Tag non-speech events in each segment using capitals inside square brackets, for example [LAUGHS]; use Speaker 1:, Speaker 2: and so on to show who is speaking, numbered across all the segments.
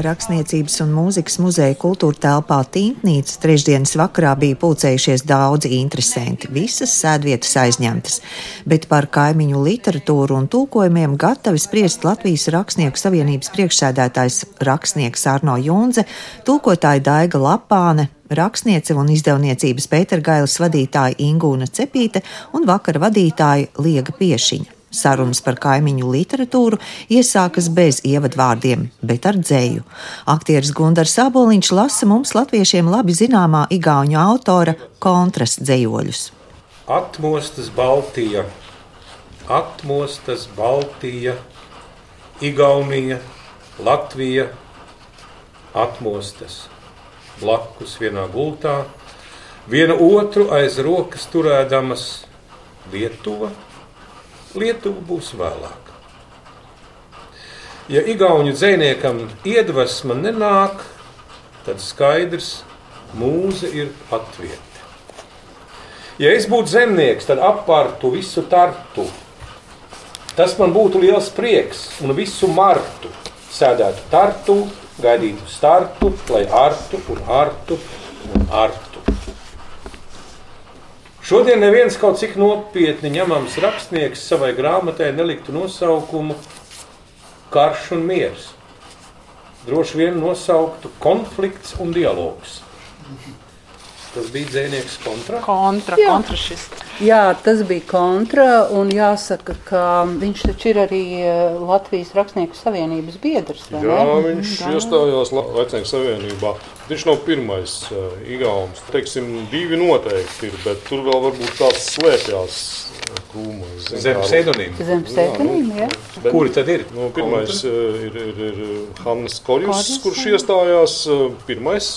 Speaker 1: Rakstniecības un mūzikas muzeja kultūra telpā Tīntnīca trešdienas vakarā bija pulcējušies daudzi interesanti, visas sēdvietas aizņemtas, bet par kaimiņu literatūru un tulkojumiem gatavi spriest Latvijas Rakstnieku savienības priekšsēdētājs rakstnieks Arno Junze, tulkotāja Daiga Lapāne, rakstniece un izdevniecības Pētergailas vadītāja Ingūna Cepīte un vakara vadītāja Liega Piešiņa. Sarunas par kaimiņu literatūru iesākas bez ievadvārdiem, bet ar dzēju. Aktieris Gunārs Aboliņš lasa mums latviešiem labi zināmā igauņu autora kontrastu dzējoļus.
Speaker 2: Atmostas Baltija, atmostas Baltija, Igaunija, Latvija, atmostas. Blakus vienā gultā, viena otru aiz rokas turēdamas Lietuva Lietuva būs vēlāk. Ja Igaunijas dziniekam iedvesma nenāk, tad skaidrs, mūze ir atvieta. Ja es būtu zemnieks, tad apārtu visu tartu. Tas man būtu liels prieks un visu martu sēdētu tartu, gaidītu startu, lai artu un artu un artu. Šodien neviens kaut cik nopietni ņemams rakstnieks savai grāmatai neliktu nosaukumu Karš un miers. Droši vien nosauktu konflikts un dialogs. Tas bija dzinieks kontra.
Speaker 3: Kontra, Jā. kontra šis.
Speaker 4: Jā, tas bija kontra. Un jāsaka, ka viņš taču ir arī eh, Latvijas Rakstnieku savienības biedrs.
Speaker 5: Jā, viņš Jā. iestājās Rakstnieku savienībā. Viņš nav pirmais uh, Igaunis. Teiksim, divi noteikti ir, bet tur vēl varbūt tāds slēpjas.
Speaker 2: Krūmos, zem pseidonīma.
Speaker 4: Zem pseidonīma, jā.
Speaker 2: Bet, Kuri tad ir?
Speaker 5: Nu, pirmais ir, ir, ir Hannes Korjus, kurš iestājās. Pirmais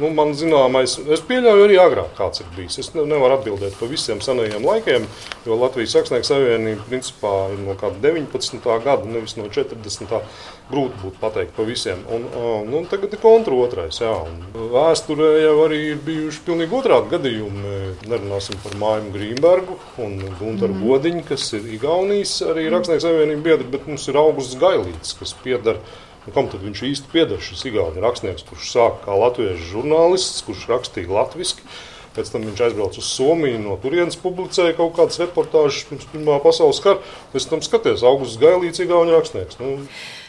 Speaker 5: nu, man zināmais, es pieļauju arī agrāk, kāds ir bijis. Es nevaru atbildēt par visiem senajiem laikiem, jo Latvijas Saksnieku savienība principā ir no 19. gada, nevis no 40. Grūti būtu pateikt par visiem. Un, nu, tagad ir kontra otrais. Jā, vēsturē jau arī ir bijuši pilnīgi otrādi gadījumi. Nerunāsim par Māju Grīmbergu un Gunteru mm. Godiņu, kas ir Igaunijas arī Rakstnieku savienība biedri, bet mums ir Augusts Gailīts, kas piedara Nu, kam tad viņš īsti pieder? Šis Igaunijas rakstnieks, kurš sāk kā latviešu žurnālists, kurš rakstīja latviešu. Pēc tam viņš aizbrauca uz Somiju, no turienes publicēja kaut kādas reportāžas pirms Pirmā pasaules kara. Pēc tam skaties, augusts gailīts Igaunijas rakstnieks. Nu,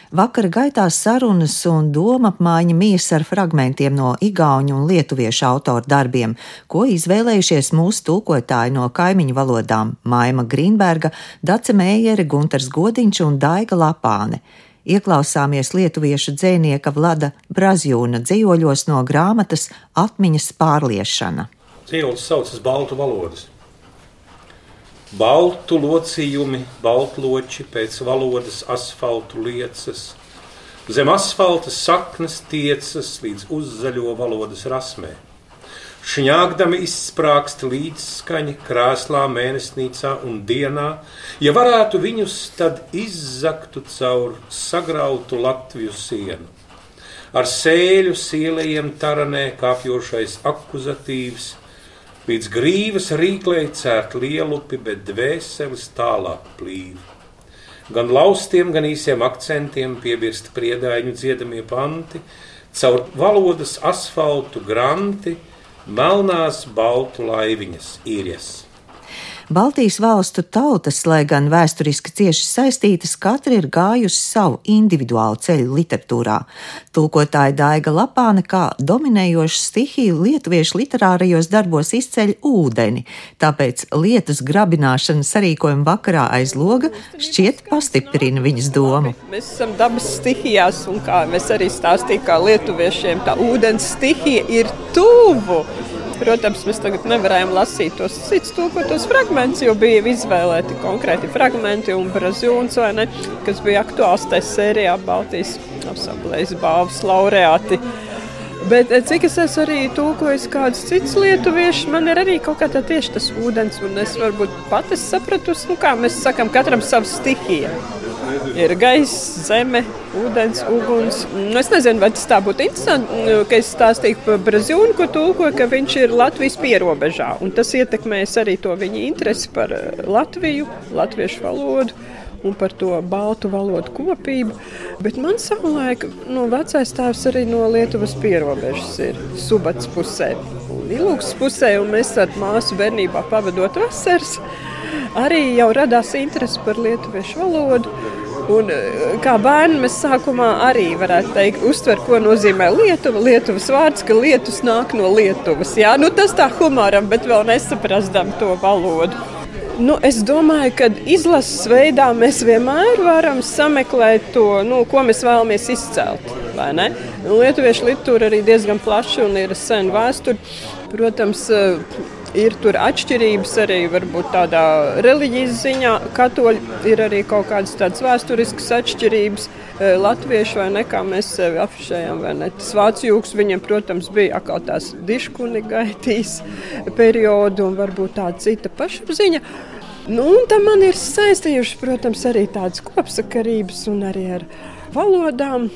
Speaker 1: Vakara gaitā sarunas un doma apmaiņa mijas ar fragmentiem no igauņu un lietuviešu autoru darbiem, ko izvēlējušies mūsu tulkotāji no kaimiņu valodām - Maima Grīnberga, Dace Mējere, Gunters Godiņš un Daiga Lapāne ieklausāmies lietuviešu dzēnieka Vlada Brazjūna dzīvoļos no grāmatas Atmiņas pārliešana.
Speaker 2: Dzīvoļs saucas Baltu valodas. Baltu locījumi, baltloči pēc valodas asfaltu liecas, zem asfalta saknes tiecas līdz uzzaļo valodas rasmē. Šņāgdami izsprāgst līdzskaņa krēslā, mēnesnīcā un dienā, ja varētu viņus tad izzaktu caur sagrautu Latviju sienu. Ar sēļu sielējiem taranē kāpjošais akuzatīvs, līdz grīvas rīklē cērt lielupi, bet dvēseles tālāk plīv. Gan laustiem, gan īsiem akcentiem piebirst priedaiņu dziedamie panti, caur valodas asfaltu granti, melnās baltu laiviņas īrijas.
Speaker 1: Baltijas valstu tautas, lai gan vēsturiski cieši saistītas, katra ir gājusi savu individuālu ceļu literatūrā. Tulkotāja Daiga Lapāne kā dominējoša stihija lietuviešu literārajos darbos izceļ ūdeni, tāpēc lietus grabināšana sarīkojuma vakarā aiz loga šķiet pastiprina viņas domu.
Speaker 3: Mēs esam dabas stihijās, un kā mēs arī stāstījām, kā lietuviešiem tā ūdens stihija ir tuvu. Protams, mēs tagad nevarējām lasīt tos citus tulkotos fragmentus, jo bija izvēlēti konkrēti fragmenti un brazīlons, kas bija aktuāls tajā sērijā Baltijas asamblējas balvas laureāti. Bet eh, cik es esmu arī tulkojis kādus citus lietuviešus, man ir arī kaut kā tā tieši tas ūdens, un es varbūt pati sapratu, nu kā mēs sakam, katram savu stihiju ir gaiss, zeme, ūdens, uguns. Nu, es nezinu, vai tas tā būtu interesanti, nu, ka es stāstīju par Brazīnu, ko tulko, ka viņš ir Latvijas pierobežā. Un tas ietekmēs arī to viņa interesi par eh, Latviju, latviešu valodu. un par to baltu valodu kopību. Bet man savulaik nu, vecais tēvs arī no Lietuvas pierobežas ir subats pusē. Ilūks pusē, un mēs ar māsu bērnībā pavadot vasaras, arī jau radās interesi par lietuviešu valodu. Un, eh, kā bērni mēs sākumā arī varētu teikt, uztver, ko nozīmē Lietuva. Lietuvas vārds, ka lietus nāk no Lietuvas. Jā, nu, tas tā humoram, bet vēl nesaprastam to valodu. Nu, es domāju, ka izlases veidā mēs vienmēr varam sameklēt to, nu, ko mēs vēlamies izcelt. Nu, lietuviešu literatūra arī diezgan plaša un ir sena vēsture. Protams, Ir tur atšķirības arī tādā reliģijas ziņā. Katoļi ir arī kaut kādas tādas vēsturiskas atšķirības. E, latvieši vai ne, kā mēs sevi afišējam, vai ne. Tas vācu jūgs viņam, protams, bija atkal tās diškuni gaitīs periodu un varbūt tāda cita pašapziņa. Nu, un tam man ir saistījuši, protams, arī tādas kopsakarības un arī ar valodām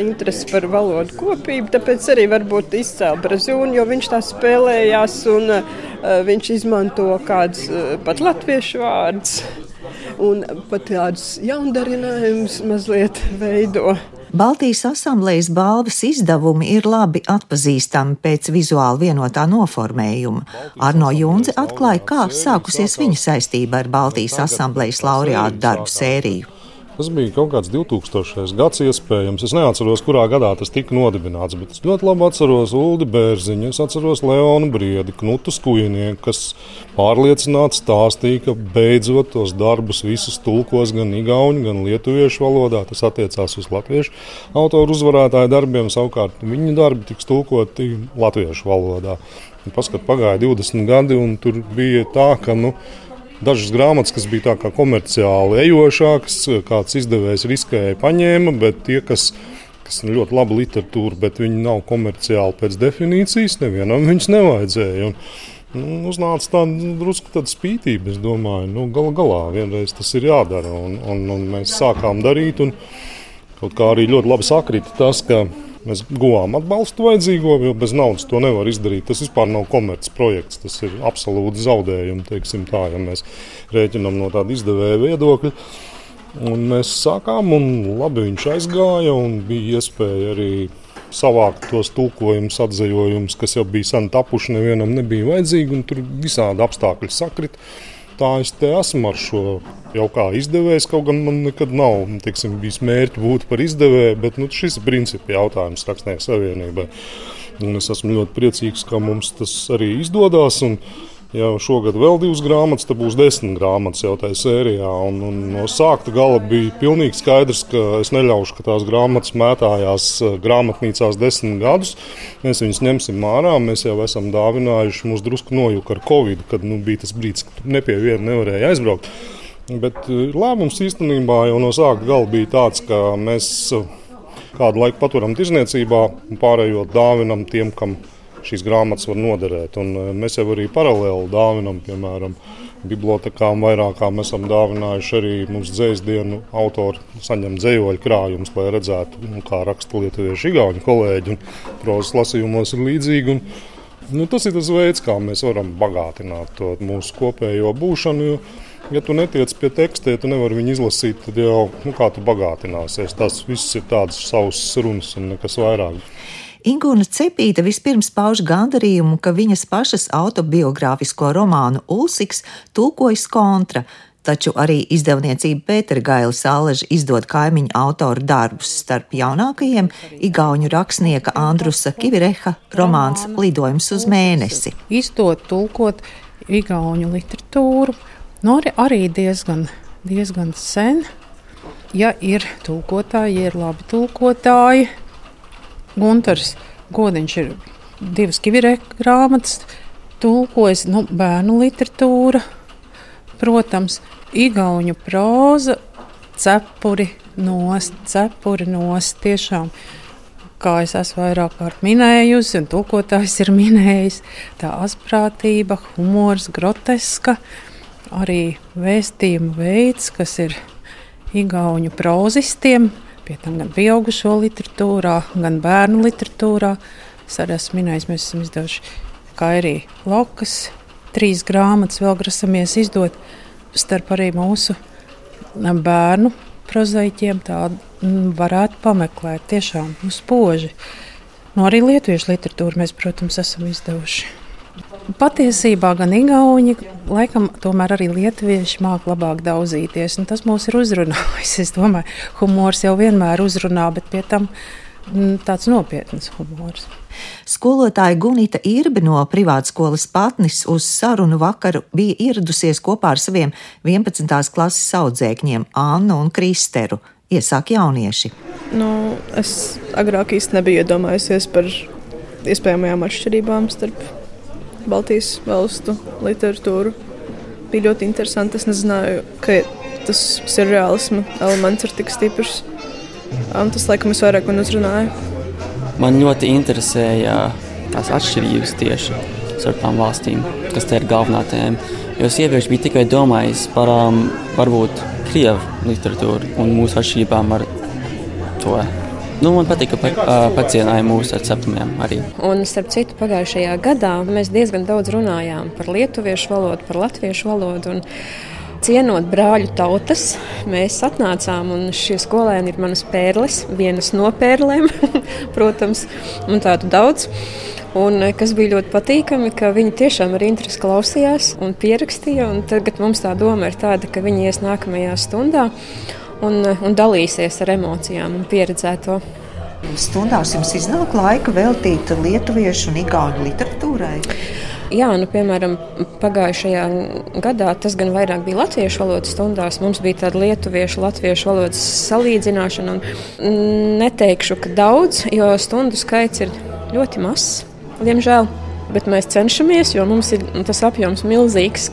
Speaker 3: interesi par valodu kopību, tāpēc arī varbūt izcēla Brazūnu, jo viņš tā spēlējās un uh, viņš izmanto kādus uh, pat latviešu vārdus un pat tādus jaundarinājumus mazliet veido.
Speaker 1: Baltijas asamblejas balvas izdevumi ir labi atpazīstami pēc vizuāli vienotā noformējuma. Arno Junze atklāja, kā sākusies viņa saistība ar Baltijas asamblejas laureātu darbu sēriju.
Speaker 5: Tas bija kaut kāds 2000. gads, iespējams. Es neatceros, kurā gadā tas tika nodibināts, bet es ļoti labi atceros Ulu Bērziņu, es atceros Leonu Briedi, Knutu Skujnieku, kas pārliecināti stāstīja, ka beidzot tos darbus visus tulkos gan igauņu, gan lietuviešu valodā. Tas attiecās uz latviešu autoru uzvarētāju darbiem, savukārt viņu darbi tiks tulkoti latviešu valodā. Paskat, pagāja 20 gadi, un tur bija tā, ka. Nu, Dažas grāmatas, kas bija tā kā komerciāli ejošākas, kāds izdevējs riskēja paņēma, bet tie, kas, kas ir ļoti laba literatūra, bet viņi nav komerciāli pēc definīcijas, nevienam viņus nevajadzēja. Un, nu, uznāca tāda drusku tāda spītība. Es domāju, nu, galu galā vienreiz tas ir jādara. Un, un, un mēs sākām darīt, un kaut kā arī ļoti labi sakrita tas, ka Mēs guvām atbalstu vajadzīgo, jo bez naudas to nevar izdarīt. Tas vispār nav komerces projekts. Tas ir absolūti zaudējums, teiksim tā, ja mēs rēķinām no tāda izdevēja viedokļa. Un mēs sākām, un labi viņš aizgāja, un bija iespēja arī savākt tos tulkojumus, atzīvojumus, kas jau bija sen tapuši, nevienam nebija vajadzīgi, un tur visādi apstākļi sakrita tā es te esmu ar šo jau kā izdevējs. Kaut gan man nekad nav tiksim, bijis mērķi būt par izdevēju, bet nu, šis ir principi jautājums Rakstnieku savienībai. Un es esmu ļoti priecīgs, ka mums tas arī izdodas. Ja šogad vēl divas grāmatas, tad būs desmit grāmatas jau tajā sērijā. Un, un no sākta gala bija pilnīgi skaidrs, ka es neļaušu, ka tās grāmatas mētājās eh, grāmatnīcās desmit gadus. Mēs viņus ņemsim ārā. Mēs jau esam dāvinājuši, mums drusku nojuka ar Covid, kad nu, bija tas brīdis, kad ne pie viena nevarēja aizbraukt. Bet eh, lēmums īstenībā jau no sākta gala bija tāds, ka mēs eh, kādu laiku paturam tirzniecībā un pārējo dāvinam tiem, kam ir šīs grāmatas var noderēt. Un eh, mēs jau arī paralēli dāvinam, piemēram, bibliotekām vairākām esam dāvinājuši arī mums dzējas dienu autori saņem dzējoļu krājumus, lai redzētu, nu, kā raksta lietuviešu igauņu kolēģi. Prozas lasījumos ir līdzīgi. Un, nu, tas ir tas veids, kā mēs varam bagātināt to mūsu kopējo būšanu. Jo, ja tu netiec pie teksta, ja tu nevari viņu izlasīt, tad jau nu, kā tu bagātināsies. Tas viss ir tāds savs runas un nekas vairāk.
Speaker 1: Ingūna Cepīta vispirms pauž gandarījumu, ka viņas pašas autobiogrāfisko romānu Ulsiks tulkojas kontra, taču arī izdevniecība Pētera Gaila Sāleža izdod kaimiņu autoru darbus. Starp jaunākajiem igauņu rakstnieka Andrusa Kivireha romāns Lidojums uz mēnesi.
Speaker 4: Izdot tulkot igauņu literatūru, no nu, arī, arī diezgan, diezgan sen. Ja ir tulkotāji, ja ir labi tulkotāji, Gunārs Godiņš ir divas kivirēku grāmatas, tulkojas nu, bērnu literatūra, protams, igauņu próza, cepuri nost, cepuri nost tiešām. Kā es esmu vairāk kārt minējusi, un tulkotājs ir minējis, tā asprātība, humors, groteska, arī vēstījuma veids, kas ir igauņu prozistiem, pie tam gan pieaugušo literatūrā, gan bērnu literatūrā. Es arī esmu minējis, mēs esam izdevuši Kairī Lokas, trīs grāmatas vēl grasamies izdot starp arī mūsu bērnu prozaiķiem tādu varētu pameklēt. Tiešām nu, spoži. Nu, arī lietuviešu literatūru mēs, protams, esam izdevuši. Patiesībā gan Igauni, laikam, tomēr arī lietuvieši māca labāk daudzīties. Tas mūs ir uzrunājis. Es domāju, humors jau vienmēr uzrunā, bet pie tam mm, tāds nopietns humors.
Speaker 1: Skolotāja Gunita Irbi no privātskolas Patnis uz sarunu vakaru bija ieradusies kopā ar saviem 11. klases audzēkņiem Annu un Kristeru. Iesāk jaunieši.
Speaker 6: Nu, es agrāk īsti nebiju iedomājusies par iespējamajām atšķirībām starp Baltijas valstu literatūru. Bija ļoti interesanti. Es nezināju, ka tas surreālisma elements ir tik stiprs. Un tas, laikam, es vairāk man uzrunāju.
Speaker 7: Man ļoti interesēja tās atšķirības tieši starp tām valstīm, kas te ir galvenā tēma. Jo es iepriekš biju tikai domājis par um, varbūt krievu literatūru un mūsu atšķirībām ar to. Nu, man patīk, ka pa, pacienāja mūsu ar ceptumiem arī.
Speaker 8: Un, starp citu, pagājušajā gadā mēs diezgan daudz runājām par lietuviešu valodu, par latviešu valodu. Un, cienot brāļu tautas, mēs atnācām un šie skolēni ir manas pērles, vienas no pērlēm, [LAUGHS] protams, un tādu daudz. Un, eh, kas bija ļoti patīkami, ka viņi tiešām ar interesi klausījās un pierakstīja. Un tagad mums tā doma ir tāda, ka viņi ies nākamajā stundā un, un dalīsies ar emocijām un pieredzēto.
Speaker 1: Stundās jums iznāk laika veltīt lietuviešu un igauņu literatūrai?
Speaker 8: Jā, nu, piemēram, pagājušajā gadā tas gan vairāk bija latviešu valodas stundās. Mums bija tāda lietuviešu, latviešu valodas salīdzināšana. Neteikšu, ka daudz, jo stundu skaits ir ļoti mazs, diemžēl. Bet mēs cenšamies, jo mums ir tas apjoms milzīgs.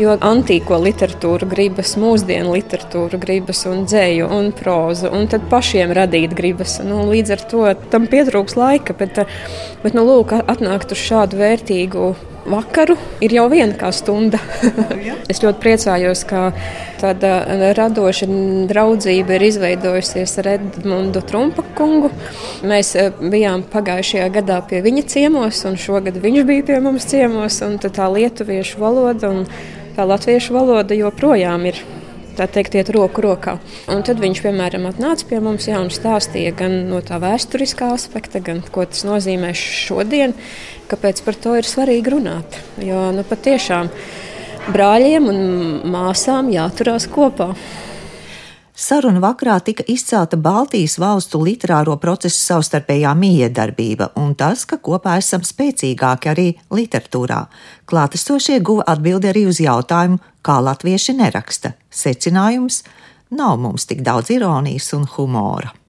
Speaker 8: Jo antīko literatūru gribas, mūsdienu literatūru gribas, un dzēju, un prózu, un tad pašiem radīt gribas. Nu, līdz ar to tam pietrūks laika, bet, bet nu, lūk, atnākt uz šādu vērtīgu vakaru ir jau viena kā stunda. [LAUGHS] es ļoti priecājos, ka tāda radoša draudzība ir izveidojusies ar Edmundu Trumpa kungu. Mēs eh, bijām pagājušajā gadā pie viņa ciemos, un šogad viņš bija pie mums ciemos. Tā lietuviešu valoda un tā latviešu valoda joprojām ir tā teikt, iet roku rokā. Un tad viņš, piemēram, atnāca pie mums jā, un stāstīja gan no tā vēsturiskā aspekta, gan ko tas nozīmē šodien, kāpēc par to ir svarīgi runāt. Jo nu, patiešām brāļiem un māsām jāturās kopā.
Speaker 1: Sarunu vakarā tika izcelta Baltijas valstu literāro procesu savstarpējā miedarbība un tas, ka kopā esam spēcīgāki arī literatūrā. Klātesošie guva atbildi arī uz jautājumu, kā latvieši neraksta. Secinājums - nav mums tik daudz ironijas un humora.